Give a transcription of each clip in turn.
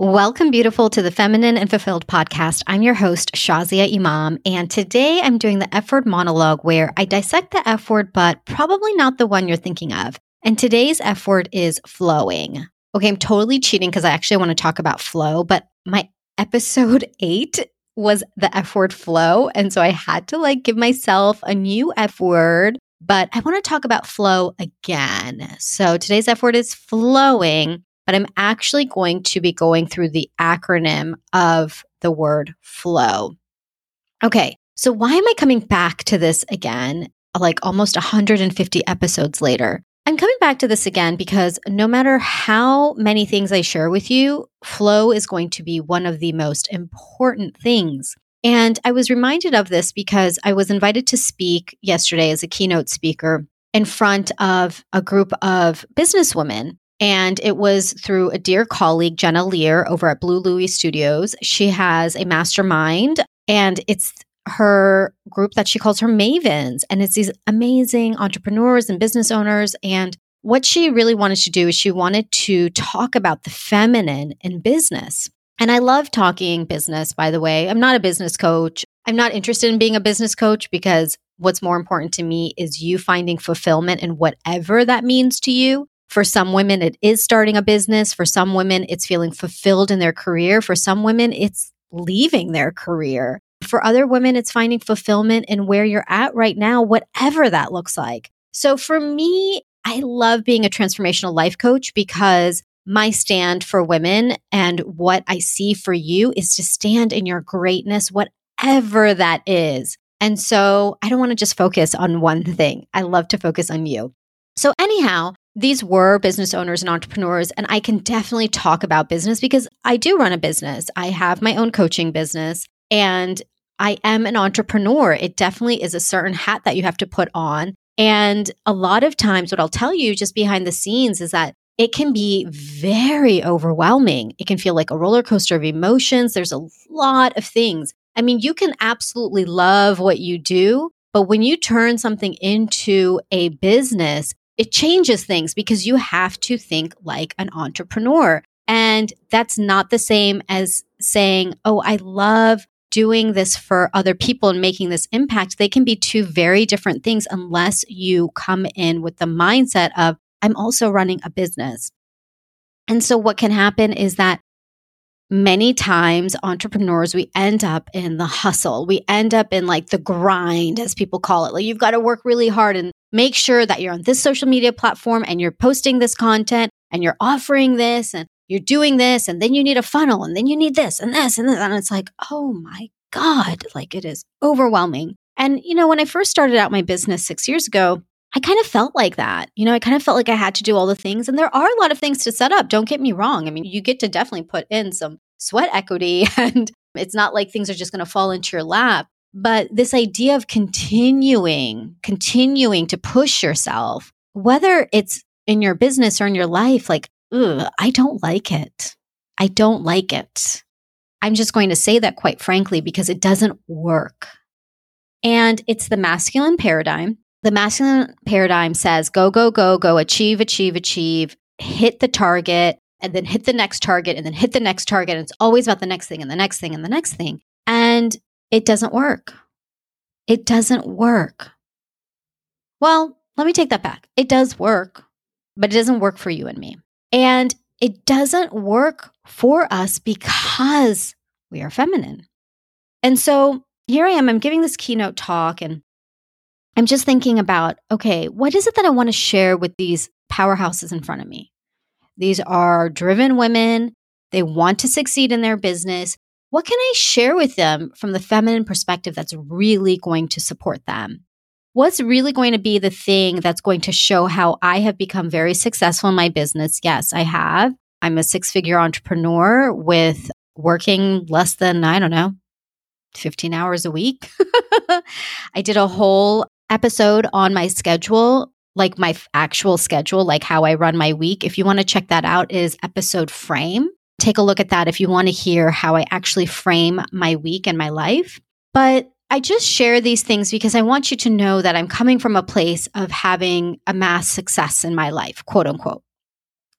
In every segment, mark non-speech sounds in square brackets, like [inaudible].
Welcome, beautiful, to the Feminine and Fulfilled podcast. I'm your host, Shazia Imam, and today I'm doing the F word monologue where I dissect the F word, but probably not the one you're thinking of. And today's F word is flowing. Okay, I'm totally cheating because I actually want to talk about flow, but my episode [laughs] eight was the F word flow. And so I had to like give myself a new F word, but I want to talk about flow again. So today's F word is flowing but I'm actually going to be going through the acronym of the word flow. Okay, so why am I coming back to this again, like almost 150 episodes later? I'm coming back to this again because no matter how many things I share with you, flow is going to be one of the most important things. And I was reminded of this because I was invited to speak yesterday as a keynote speaker in front of a group of businesswomen and it was through a dear colleague, Jenna Lear, over at Blue Louie Studios. She has a mastermind, and it's her group that she calls her Mavens. And it's these amazing entrepreneurs and business owners. And what she really wanted to do is she wanted to talk about the feminine in business. And I love talking business, by the way. I'm not a business coach. I'm not interested in being a business coach because what's more important to me is you finding fulfillment in whatever that means to you. For some women, it is starting a business. For some women, it's feeling fulfilled in their career. For some women, it's leaving their career. For other women, it's finding fulfillment in where you're at right now, whatever that looks like. So for me, I love being a transformational life coach because my stand for women and what I see for you is to stand in your greatness, whatever that is. And so I don't want to just focus on one thing. I love to focus on you. So, anyhow, these were business owners and entrepreneurs. And I can definitely talk about business because I do run a business. I have my own coaching business and I am an entrepreneur. It definitely is a certain hat that you have to put on. And a lot of times, what I'll tell you just behind the scenes is that it can be very overwhelming. It can feel like a roller coaster of emotions. There's a lot of things. I mean, you can absolutely love what you do, but when you turn something into a business, it changes things because you have to think like an entrepreneur. And that's not the same as saying, Oh, I love doing this for other people and making this impact. They can be two very different things unless you come in with the mindset of, I'm also running a business. And so what can happen is that many times entrepreneurs we end up in the hustle. We end up in like the grind as people call it. Like you've got to work really hard and make sure that you're on this social media platform and you're posting this content and you're offering this and you're doing this and then you need a funnel and then you need this and this and this. And it's like oh my god like it is overwhelming. And you know when i first started out my business 6 years ago I kind of felt like that. You know, I kind of felt like I had to do all the things. And there are a lot of things to set up. Don't get me wrong. I mean, you get to definitely put in some sweat equity, [laughs] and it's not like things are just going to fall into your lap. But this idea of continuing, continuing to push yourself, whether it's in your business or in your life, like, ugh, I don't like it. I don't like it. I'm just going to say that quite frankly because it doesn't work. And it's the masculine paradigm the masculine paradigm says go, go, go, go, achieve, achieve, achieve, hit the target, and then hit the next target, and then hit the next target. And it's always about the next thing and the next thing and the next thing. And it doesn't work. It doesn't work. Well, let me take that back. It does work, but it doesn't work for you and me. And it doesn't work for us because we are feminine. And so here I am, I'm giving this keynote talk, and I'm just thinking about okay, what is it that I want to share with these powerhouses in front of me? These are driven women. They want to succeed in their business. What can I share with them from the feminine perspective that's really going to support them? What's really going to be the thing that's going to show how I have become very successful in my business? Yes, I have. I'm a six figure entrepreneur with working less than, I don't know, 15 hours a week. [laughs] I did a whole episode on my schedule, like my actual schedule, like how I run my week. If you want to check that out, is episode frame. Take a look at that if you want to hear how I actually frame my week and my life. But I just share these things because I want you to know that I'm coming from a place of having amassed success in my life, quote unquote.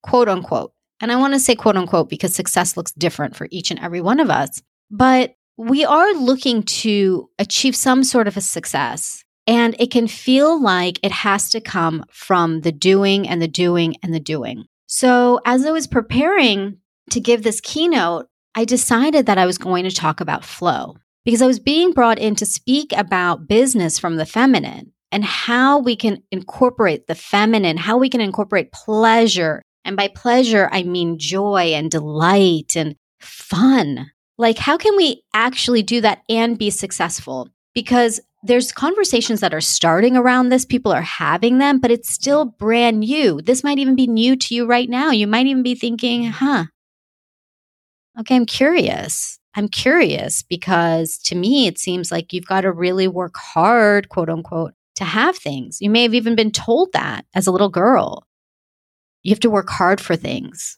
Quote unquote. And I want to say quote unquote because success looks different for each and every one of us. But we are looking to achieve some sort of a success. And it can feel like it has to come from the doing and the doing and the doing. So as I was preparing to give this keynote, I decided that I was going to talk about flow because I was being brought in to speak about business from the feminine and how we can incorporate the feminine, how we can incorporate pleasure. And by pleasure, I mean joy and delight and fun. Like, how can we actually do that and be successful? Because there's conversations that are starting around this. People are having them, but it's still brand new. This might even be new to you right now. You might even be thinking, huh, okay, I'm curious. I'm curious because to me, it seems like you've got to really work hard, quote unquote, to have things. You may have even been told that as a little girl. You have to work hard for things.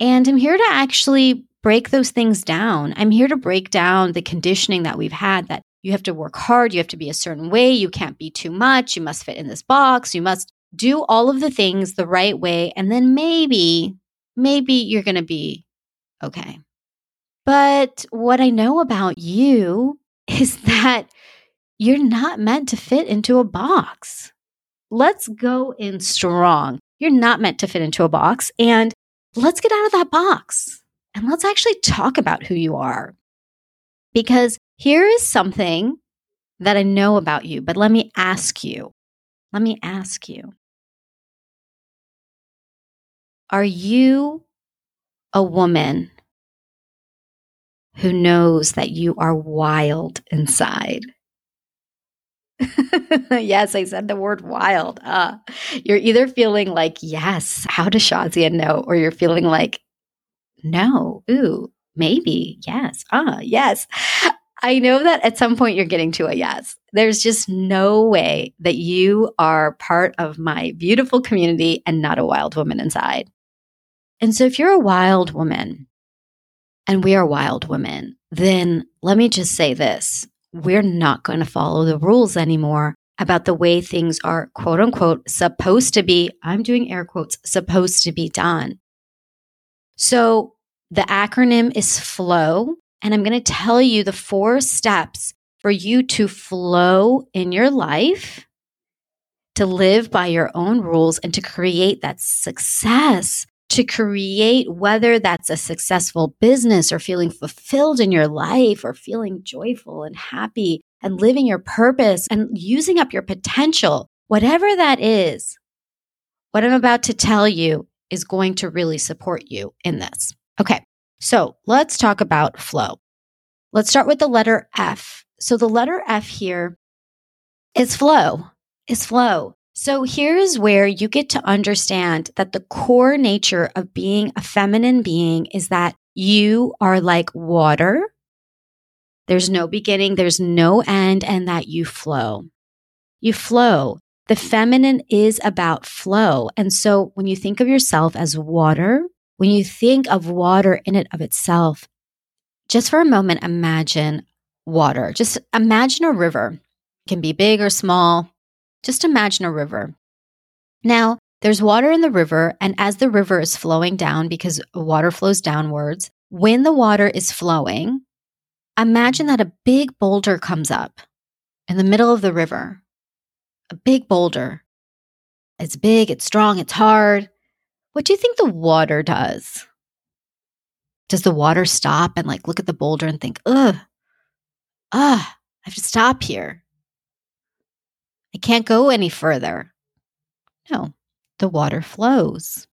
And I'm here to actually break those things down. I'm here to break down the conditioning that we've had that you have to work hard, you have to be a certain way, you can't be too much, you must fit in this box, you must do all of the things the right way. And then maybe, maybe you're going to be okay. But what I know about you [laughs] is that you're not meant to fit into a box. Let's go in strong. You're not meant to fit into a box. And let's get out of that box and let's actually talk about who you are. Because here is something that I know about you, but let me ask you. Let me ask you. Are you a woman who knows that you are wild inside? [laughs] yes, I said the word wild. Uh, you're either feeling like, yes, how does Shazia know? Or you're feeling like, no, ooh, maybe, yes, ah, yes. I know that at some point you're getting to a yes. There's just no way that you are part of my beautiful community and not a wild woman inside. And so if you're a wild woman, and we are wild women, then let me just say this we're not going to follow the rules anymore about the way things are, quote unquote, supposed to be. I'm doing air quotes, supposed to be done. So the acronym is FLOW. And I'm going to tell you the four steps for you to flow in your life, to live by your own rules, and to create that success to create whether that's a successful business or feeling fulfilled in your life or feeling joyful and happy and living your purpose and using up your potential, whatever that is, what I'm about to tell you is going to really support you in this. Okay, so let's talk about flow. Let's start with the letter F. So the letter F here is flow, is flow. So here's where you get to understand that the core nature of being a feminine being is that you are like water. There's no beginning, there's no end, and that you flow. You flow. The feminine is about flow. And so when you think of yourself as water, when you think of water in and of itself, just for a moment, imagine water. Just imagine a river. It can be big or small, just imagine a river. Now, there's water in the river, and as the river is flowing down, because water flows downwards, when the water is flowing, imagine that a big boulder comes up in the middle of the river. A big boulder. It's big, it's strong, it's hard. What do you think the water does? Does the water stop and like look at the boulder and think, ugh, ah, I have to stop here? I can't go any further. No, the water flows.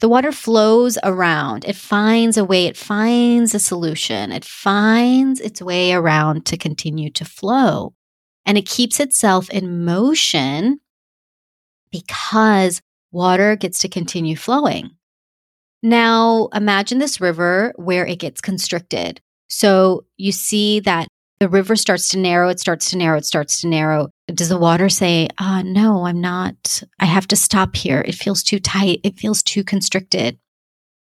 The water flows around. It finds a way, it finds a solution, it finds its way around to continue to flow. And it keeps itself in motion because water gets to continue flowing. Now, imagine this river where it gets constricted. So you see that the river starts to narrow, it starts to narrow, it starts to narrow. Does the water say, uh, no, I'm not, I have to stop here. It feels too tight. It feels too constricted.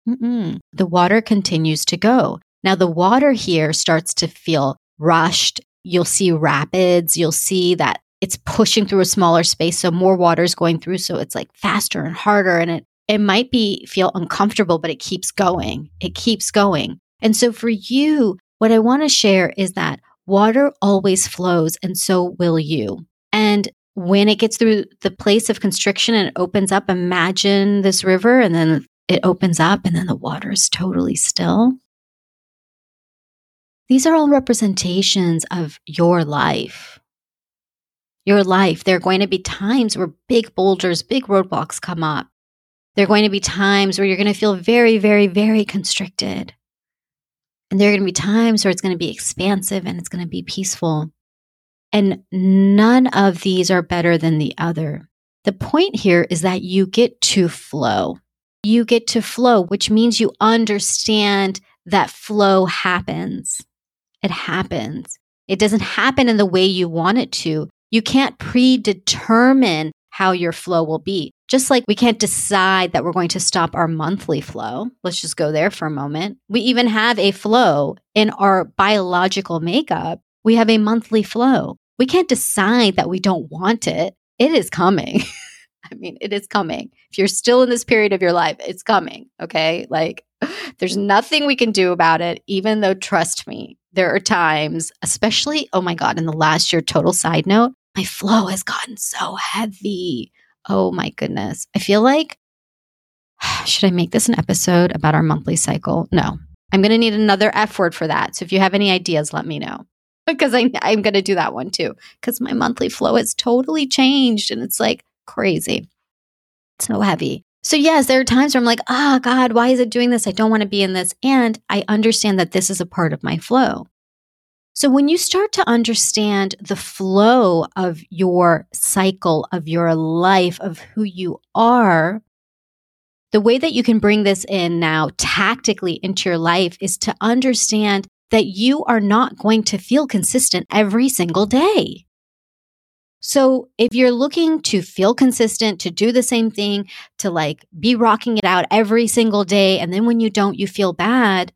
Mm-mm. The water continues to go. Now, the water here starts to feel rushed. You'll see rapids. You'll see that it's pushing through a smaller space. So more water is going through. So it's like faster and harder and it it might be feel uncomfortable, but it keeps going. It keeps going. And so for you, what I want to share is that water always flows and so will you. And when it gets through the place of constriction and it opens up, imagine this river and then it opens up and then the water is totally still. These are all representations of your life. Your life. There are going to be times where big boulders, big roadblocks come up. There are going to be times where you're going to feel very, very, very constricted. And there are going to be times where it's going to be expansive and it's going to be peaceful. And none of these are better than the other. The point here is that you get to flow. You get to flow, which means you understand that flow happens. It happens. It doesn't happen in the way you want it to. You can't predetermine how your flow will be. Just like we can't decide that we're going to stop our monthly flow. Let's just go there for a moment. We even have a flow in our biological makeup we have a monthly flow. We can't decide that we don't want it. It is coming. [laughs] I mean, it is coming. If you're still in this period of your life, it's coming. Okay. Like, [sighs] there's nothing we can do about it, even though, trust me, there are times, especially, oh my God, in the last year, total side note, my flow has gotten so heavy. Oh my goodness. I feel like, [sighs] should I make this an episode about our monthly cycle? No. I'm going to need another F word for that. So if you have any ideas, let me know [laughs] because I, I'm going to do that one too. Because my monthly flow has totally changed and it's like crazy. So heavy. So, yes, there are times where I'm like, oh, God, why is it doing this? I don't want to be in this. And I understand that this is a part of my flow. So, when you start to understand the flow of your cycle, of your life, of who you are, the way that you can bring this in now tactically into your life is to understand that you are not going to feel consistent every single day. So if you're looking to feel consistent, to do the same thing, to like be rocking it out every single day, and then when you don't, you feel bad,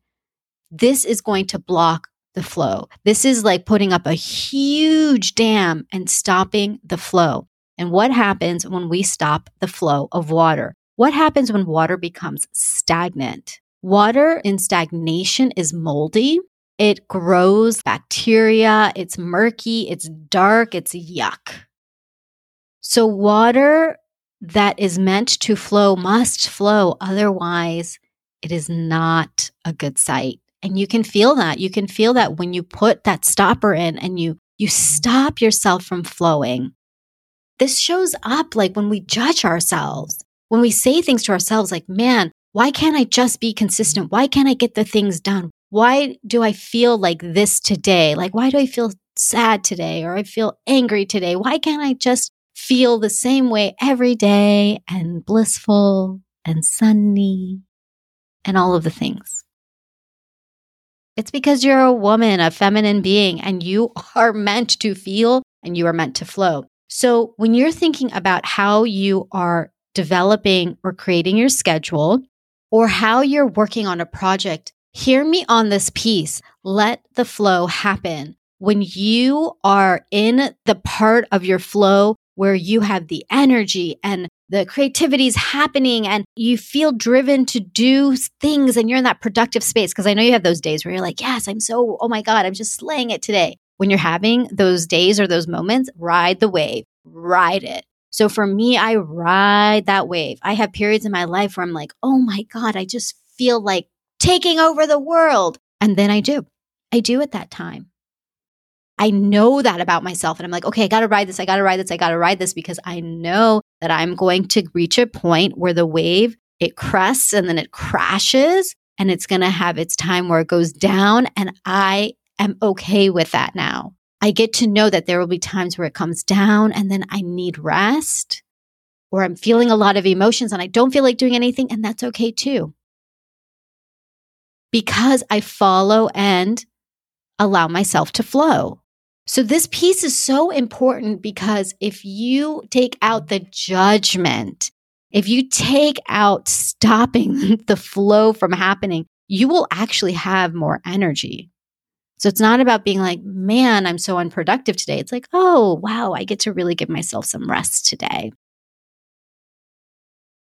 this is going to block the flow. This is like putting up a huge dam and stopping the flow. And what happens when we stop the flow of water? What happens when water becomes stagnant? Water in stagnation is moldy it grows bacteria. It's murky. It's dark. It's yuck. So, water that is meant to flow must flow. Otherwise, it is not a good sight. And you can feel that. You can feel that when you put that stopper in and you you stop yourself from flowing. This shows up like when we judge ourselves, when we say things to ourselves like, man, why can't I just be consistent? Why can't I get the things done? Why do I feel like this today? Like, why do I feel sad today or I feel angry today? Why can't I just feel the same way every day and blissful and sunny and all of the things? It's because you're a woman, a feminine being, and you [laughs] are meant to feel and you are meant to flow. So when you're thinking about how you are developing or creating your schedule or how you're working on a project, Hear me on this piece. Let the flow happen. When you are in the part of your flow where you have the energy and the creativity is happening and you feel driven to do things and you're in that productive space. Because I know you have those days where you're like, yes, I'm so, oh my God, I'm just slaying it today. When you're having those days or those moments, ride the wave, ride it. So for me, I ride that wave. I have periods in my life where I'm like, oh my God, I just feel like taking over the world. And then I do. I do at that time. I know that about myself. And I'm like, okay, I got to ride this. I got to ride this. I got to ride this because I know that I'm going to reach a point where the wave, it crests and then it crashes and it's going to have its time where it goes down. And I am okay with that now. I get to know that there will be times where it comes down and then I need rest or I'm feeling a lot of emotions and I don't feel like doing anything. And that's okay too because I follow and allow myself to flow. So, this piece is so important because if you take out the judgment, if you take out stopping [laughs] the flow from happening, you will actually have more energy. So, it's not about being like, man, I'm so unproductive today. It's like, oh, wow, I get to really give myself some rest today.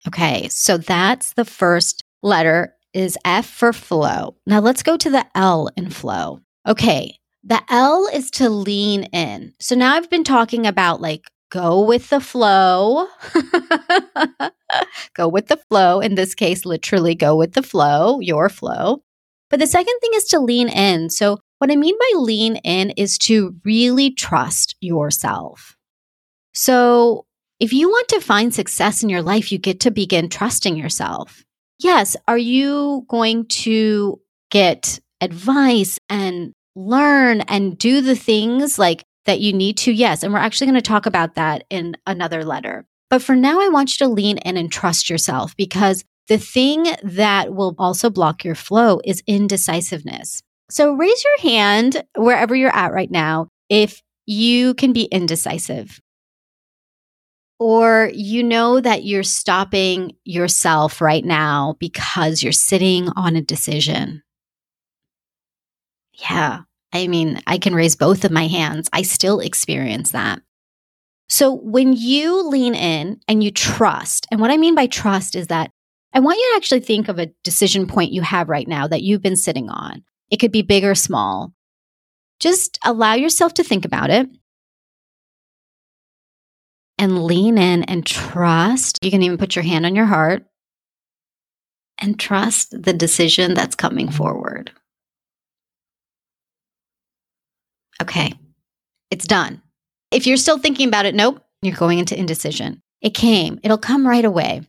Okay, so that's the first letter is F for flow. Now let's go to the L in flow. Okay, the L is to lean in. So now I've been talking about like go with the flow. [laughs] go with the flow. In this case, literally go with the flow, your flow. But the second thing is to lean in. So, what I mean by lean in is to really trust yourself. So, if you want to find success in your life, you get to begin trusting yourself. Yes, are you going to get advice and learn and do the things like that you need to? Yes. And we're actually going to talk about that in another letter. But for now, I want you to lean in and trust yourself because the thing that will also block your flow is indecisiveness. So raise your hand wherever you're at right now if you can be indecisive or you know that you're stopping yourself right now because you're sitting on a decision. Yeah. I mean, I can raise both of my hands. I still experience that. So when you lean in and you trust, and what I mean by trust is that I want you to actually think of a decision point you have right now that you've been sitting on. It could be big or small. Just allow yourself to think about it and lean in and trust. You can even put your hand on your heart and trust the decision that's coming forward. Okay, it's done. If you're still thinking about it, nope, you're going into indecision. It came, it'll come right away.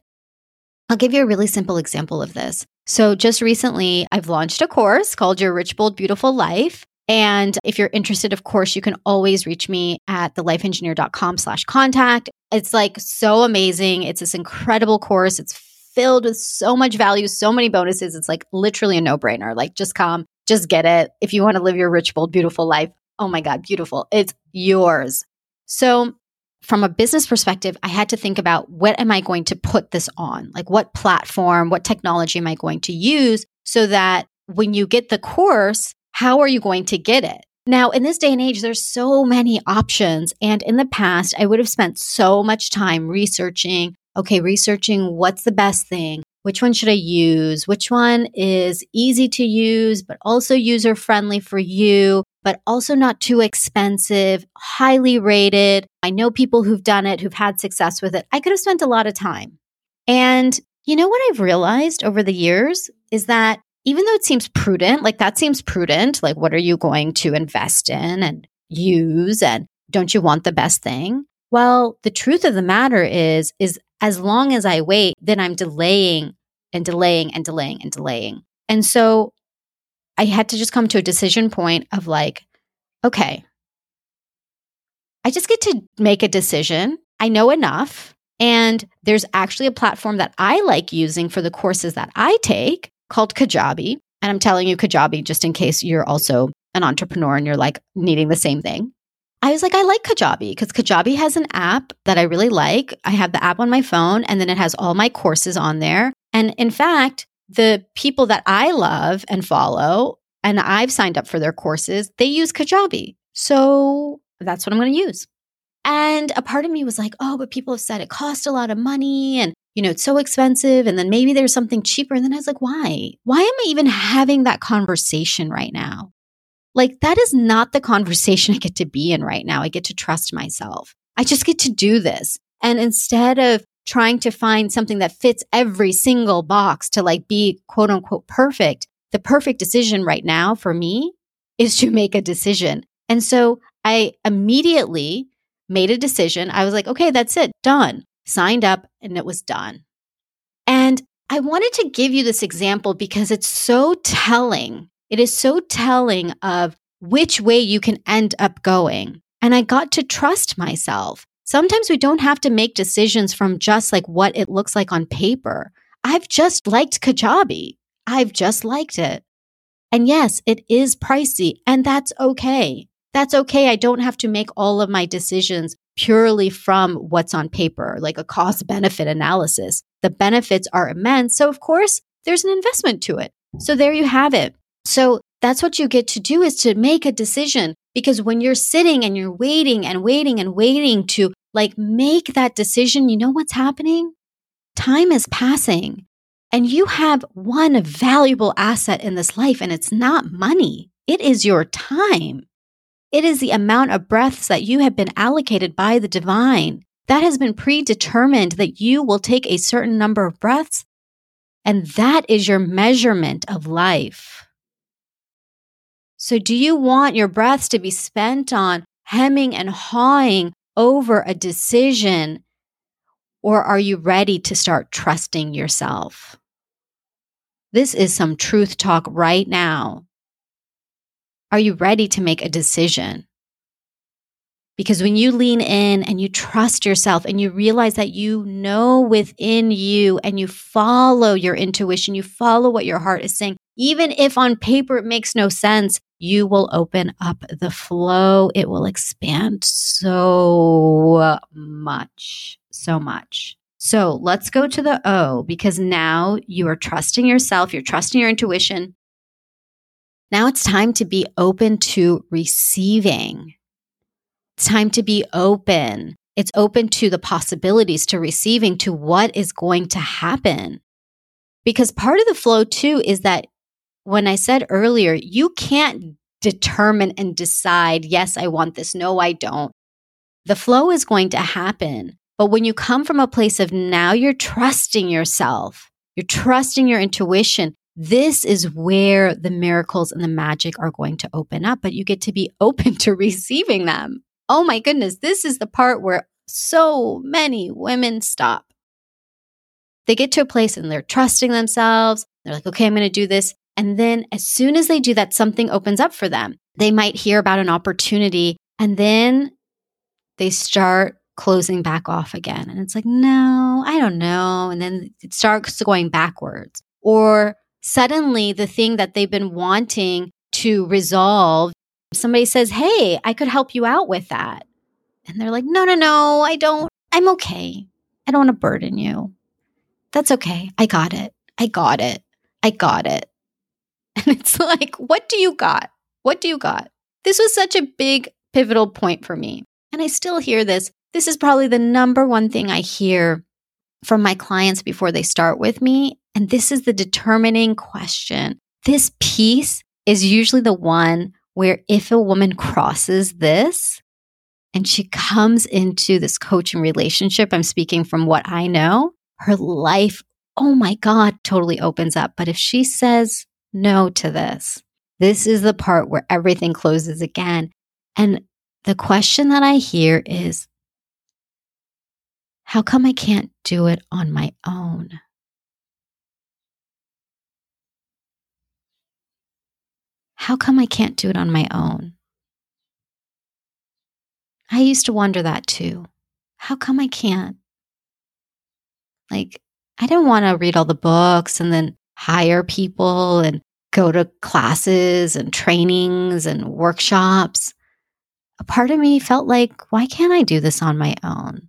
I'll give you a really simple example of this. So, just recently, I've launched a course called Your Rich, Bold, Beautiful Life. And if you're interested, of course, you can always reach me at thelifeengineer.com slash contact. It's like so amazing. It's this incredible course. It's filled with so much value, so many bonuses. It's like literally a no brainer. Like just come, just get it. If you want to live your rich, bold, beautiful life, oh my God, beautiful. It's yours. So, from a business perspective, I had to think about what am I going to put this on? Like, what platform, what technology am I going to use so that when you get the course, how are you going to get it? Now, in this day and age, there's so many options. And in the past, I would have spent so much time researching, okay, researching what's the best thing, which one should I use? Which one is easy to use, but also user friendly for you, but also not too expensive, highly rated. I know people who've done it, who've had success with it. I could have spent a lot of time. And you know what I've realized over the years is that even though it seems prudent, like that seems prudent, like what are you going to invest in and use? And don't you want the best thing? Well, the truth of the matter is, is as long as I wait, then I'm delaying and delaying and delaying and delaying. And so I had to just come to a decision point of like, okay, I just get to make a decision. I know enough. And there's actually a platform that I like using for the courses that I take called Kajabi. And I'm telling you Kajabi just in case you're also an entrepreneur and you're like needing the same thing. I was like, I like Kajabi because Kajabi has an app that I really like. I have the app on my phone and then it has all my courses on there. And in fact, the people that I love and follow, and I've signed up for their courses, they use Kajabi. So that's what I'm going to use. And a part of me was like, oh, but people have said it costs a lot of money and, you know, it's so expensive. And then maybe there's something cheaper. And then I was like, why? Why am I even having that conversation right now? Like, that is not the conversation I get to be in right now. I get to trust myself. I just get to do this. And instead of trying to find something that fits every single box to like be quote unquote perfect, the perfect decision right now for me is to [laughs] make a decision. And so I immediately made a decision. I was like, okay, that's it, done. Signed up and it was done. And I wanted to give you this example because it's so telling it is so telling of which way you can end up going. And I got to trust myself. Sometimes we don't have to make decisions from just like what it looks like on paper. I've just liked Kajabi. I've just liked it. And yes, it is pricey and that's okay. That's okay. I don't have to make all of my decisions purely from what's on paper, like a cost benefit analysis. The benefits are immense. So of course, there's an investment to it. So there you have it. So that's what you get to do is to make a decision because when you're sitting and you're waiting and waiting and waiting to like make that decision, you know what's happening? time is passing and you have one valuable asset in this life, and it's not money, it is your time. It is the amount of breaths that you have been allocated by the divine. That has been predetermined that you will take a certain number of breaths, and that is your measurement of life. So, do you want your breaths to be spent on hemming and hawing over a decision, or are you ready to start trusting yourself? This is some truth talk right now. Are you ready to make a decision? Because when you lean in and you trust yourself and you realize that you know within you and you follow your intuition, you follow what your heart is saying, even if on paper it makes no sense, you will open up the flow. It will expand so much, so much. So let's go to the O because now you are trusting yourself, you're trusting your intuition. Now it's time to be open to receiving. It's time to be open. It's open to the possibilities, to receiving, to what is going to happen. Because part of the flow too is that when I said earlier, you can't determine and decide, yes, I want this. No, I don't. The flow is going to happen. But when you come from a place of now you're trusting yourself, you're trusting your intuition, this is where the miracles and the magic are going to open up, but you get to be [laughs] open to receiving them. Oh my goodness, this is the part where so many women stop. They get to a place and they're trusting themselves. They're like, okay, I'm going to do this. And then as soon as they do that, something opens up for them. They might hear about an opportunity and then they start closing back off again. And it's like, no, I don't know. And then it starts going backwards. Or suddenly the thing that they've been wanting to resolve, somebody says, hey, I could help you out with that. And they're like, no, no, no, I don't. I'm okay. I don't want to burden you. That's okay. I got it. I got it. I got it. [laughs] And it's like, what do you got? What do you got? This was such a big pivotal point for me. And I still hear this. This is probably the number one thing I hear from my clients before they start with me. And this is the determining question. This piece is usually the one where if a woman crosses this and she comes into this coaching relationship, I'm speaking from what I know, her life, oh my God, totally opens up. But if she says no to this, this is the part where everything closes again. And the question that I hear is, how come I can't do it on my own? How come I can't do it on my own? I used to wonder that too. How come I can't? Like, I didn't want to read all the books and then hire people and go to classes and trainings and workshops. A part of me felt like, why can't I do this on my own?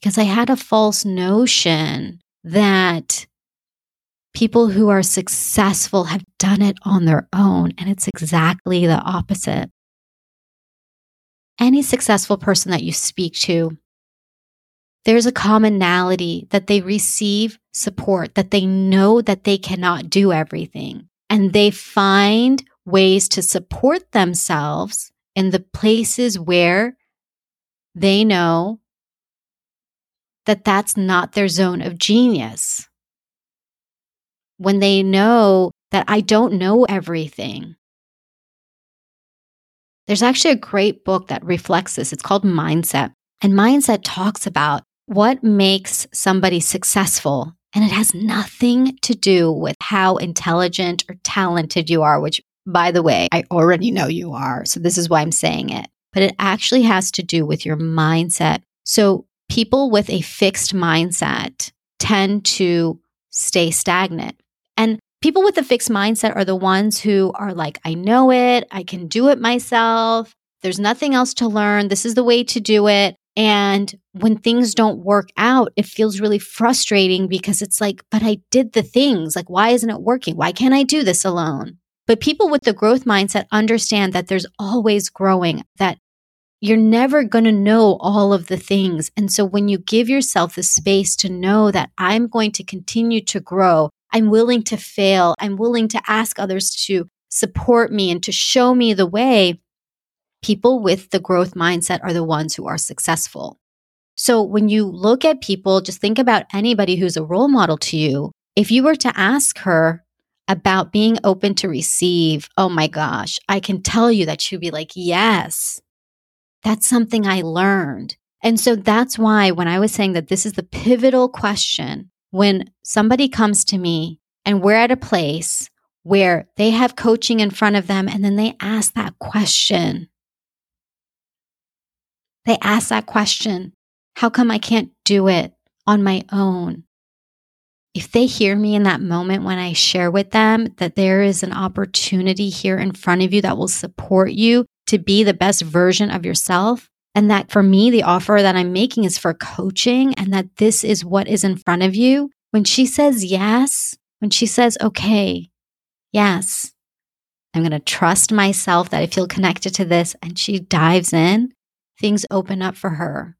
because I had a false notion that people who are successful have done it on their own. And it's exactly the opposite. Any successful person that you speak to, there's a commonality that they receive support, that they know that they cannot do everything. And they find ways to support themselves in the places where they know that that's not their zone of genius. When they know that I don't know everything. There's actually a great book that reflects this. It's called Mindset. And Mindset talks about what makes somebody successful. And it has nothing to do with how intelligent or talented you are, which, by the way, I already know you are. So this is why I'm saying it. But it actually has to do with your mindset. So people with a fixed mindset tend to stay stagnant. And people with a fixed mindset are the ones who are like, I know it, I can do it myself. There's nothing else to learn. This is the way to do it. And when things don't work out, it feels really frustrating because it's like, but I did the things. Like, why isn't it working? Why can't I do this alone? But people with the growth mindset understand that there's always growing, that you're never going to know all of the things. And so when you give yourself the space to know that I'm going to continue to grow, I'm willing to fail, I'm willing to ask others to support me and to show me the way, people with the growth mindset are the ones who are successful. So when you look at people, just think about anybody who's a role model to you. If you were to ask her about being open to receive, oh my gosh, I can tell you that she'd be like, yes, that's something I learned. And so that's why when I was saying that this is the pivotal question, when somebody comes to me and we're at a place where they have coaching in front of them and then they ask that question. They ask that question How come I can't do it on my own? If they hear me in that moment when I share with them that there is an opportunity here in front of you that will support you to be the best version of yourself, and that for me, the offer that I'm making is for coaching, and that this is what is in front of you. When she says yes, when she says, okay, yes, I'm going to trust myself that I feel connected to this, and she dives in, things open up for her.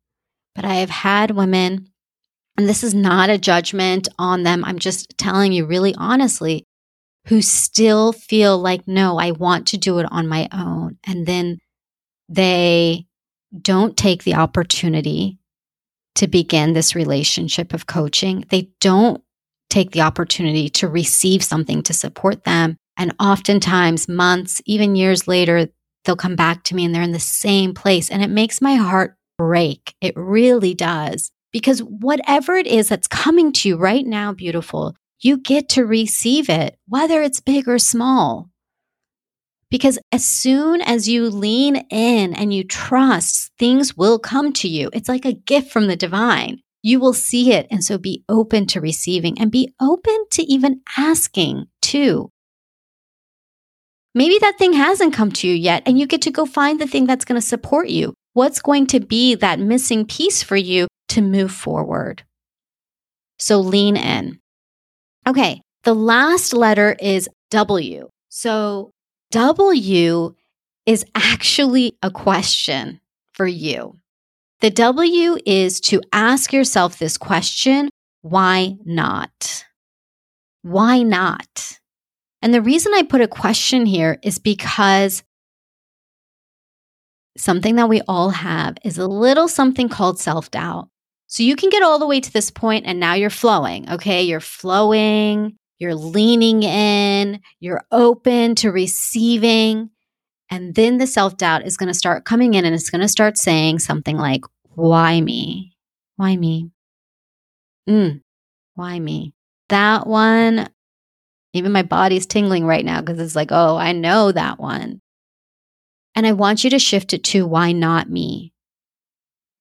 But I have had women, and this is not a judgment on them. I'm just telling you really honestly, who still feel like, no, I want to do it on my own. And then they don't take the opportunity to begin this relationship of coaching. They don't take the opportunity to receive something to support them. And oftentimes, months, even years later, they'll come back to me and they're in the same place. And it makes my heart break. It really does. Because whatever it is that's coming to you right now, beautiful, you get to receive it, whether it's big or small. Because as soon as you lean in and you trust, things will come to you. It's like a gift from the divine. You will see it. And so be open to receiving and be open to even asking too. Maybe that thing hasn't come to you yet, and you get to go find the thing that's going to support you. What's going to be that missing piece for you to move forward? So lean in. Okay, the last letter is W. So W is actually a question for you. The W is to ask yourself this question why not? Why not? And the reason I put a question here is because something that we all have is a little something called self doubt. So you can get all the way to this point and now you're flowing, okay? You're flowing, you're leaning in, you're open to receiving. And then the self doubt is going to start coming in and it's going to start saying something like, Why me? Why me? Mm, why me? That one, even my body's tingling right now because it's like, Oh, I know that one. And I want you to shift it to, Why not me?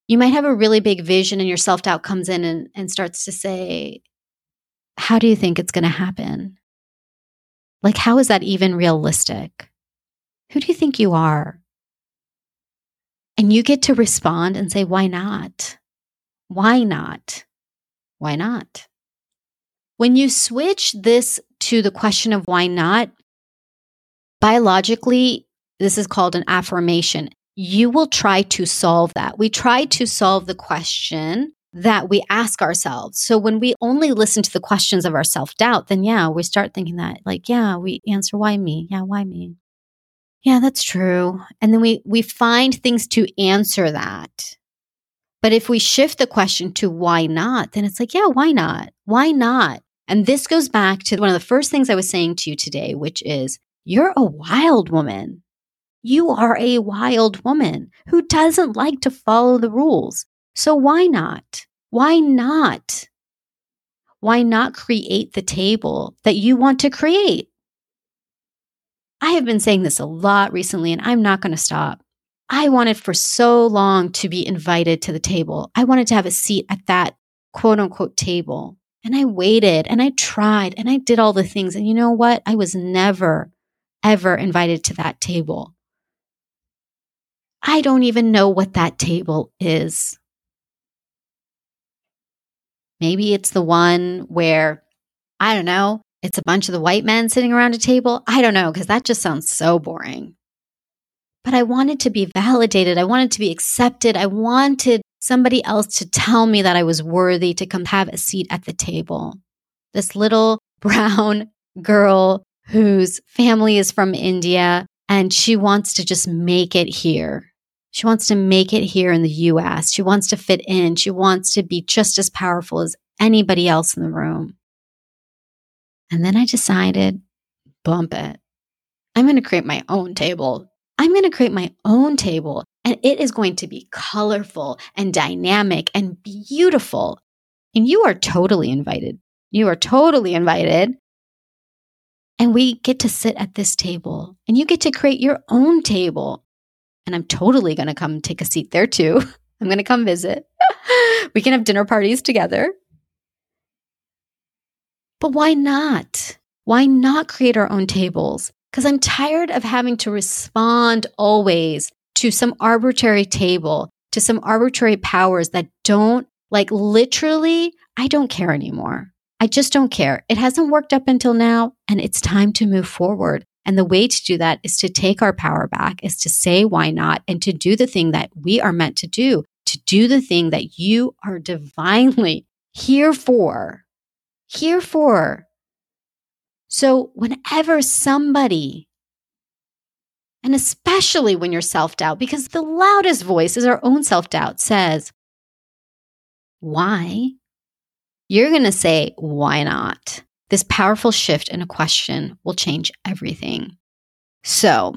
you might have a really big vision and your self doubt comes in and, and starts to say, How do you think it's going to happen? Like, how is that even realistic? Who do you think you are? And you get to respond and say, Why not? Why not? Why not? When you switch this to the question of why not, biologically, this is called an affirmation you will try to solve that. We try to solve the question that we ask ourselves. So when we only listen to the questions of our self doubt, then yeah, we start thinking that like, yeah, we answer why me? Yeah, why me? Yeah, that's true. And then we we find things to answer that. But if we shift the question to why not, then it's like, yeah, why not? Why not? And this goes back to one of the first things I was saying to you today, which is you're a wild woman. You are a wild woman who doesn't like to follow the rules. So why not? Why not? Why not create the table that you want to create? I have been saying this a lot recently, and I'm not going to stop. I wanted for so long to be invited to the table. I wanted to have a seat at that quote unquote table. And I waited and I tried and I did all the things. And you know what? I was never, ever invited to that table. I don't even know what that table is. Maybe it's the one where, I don't know, it's a bunch of the white men sitting around a table. I don't know, because that just sounds so boring. but I wanted to be validated. I wanted to be accepted. I wanted somebody else to tell me that I was worthy to come have a seat at the table. This little [laughs] brown girl whose family is from India and she wants to just make it here. She wants to make it here in the US. She wants to fit in. She wants to be just as powerful as anybody else in the room. And then I decided, bump it. I'm going to create my own table. I'm going to create my own table and it is going to be colorful and dynamic and beautiful. And you are totally invited. You are totally invited. And we get to sit at this table and you get to create your own table. And I'm totally going to come take a seat there too. [laughs] I'm going to come visit. [laughs] we can have dinner parties together. But why not? Why not create our own tables? Because I'm tired of having to respond always to some arbitrary table, to some arbitrary powers that don't, like, literally, I don't care anymore. I just don't care. It hasn't worked up until now, and it's time to move forward. And the way to do that is to take our power back, is to say why not, and to do the thing that we are meant to do, to do the thing that you are divinely here for. Here for. So, whenever somebody, and especially when you're self doubt, because the loudest voice is our own self doubt, says, Why? You're going to say, Why not? This powerful shift in a question will change everything. So,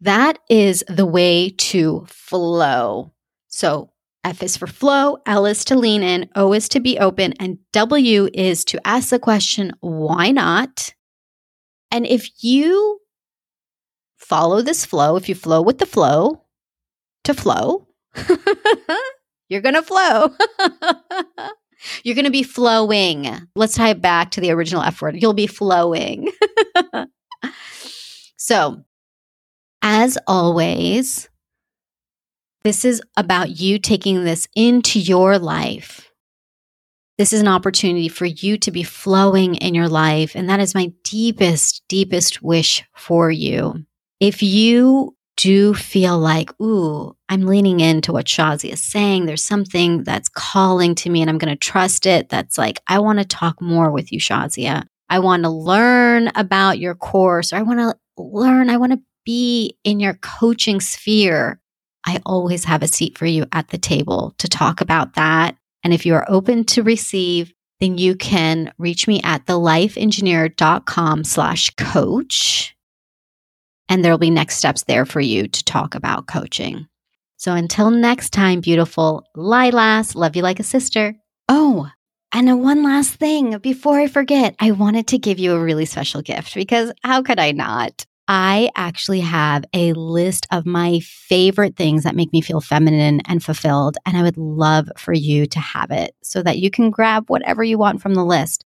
that is the way to flow. So, F is for flow, L is to lean in, O is to be open, and W is to ask the question, why not? And if you follow this flow, if you flow with the flow to flow, [laughs] you're going to flow. [laughs] you're going to be flowing. Let's tie it back to the original F word. You'll be flowing. [laughs] so, as always, this is about you taking this into your life. This is an opportunity for you to be flowing in your life. And that is my deepest, deepest wish for you. If you do feel like, ooh, I'm leaning into what Shazi is saying, there's something that's calling to me and I'm going to trust it. That's like, I want to talk more with you, Shazia. I want to learn about your course or I want to learn, I want to be in your coaching sphere. I always have a seat for you at the table to talk about that. And if you are open to receive, then you can reach me at thelifeengineer.com slash coach. And there'll be next steps there for you to talk about coaching. So until next time, beautiful Lilas, love you like a sister. Oh, and one last thing before I forget, I wanted to give you a really special gift because how could I not? I actually have a list of my favorite things that make me feel feminine and fulfilled. And I would love for you to have it so that you can grab whatever you want from the list.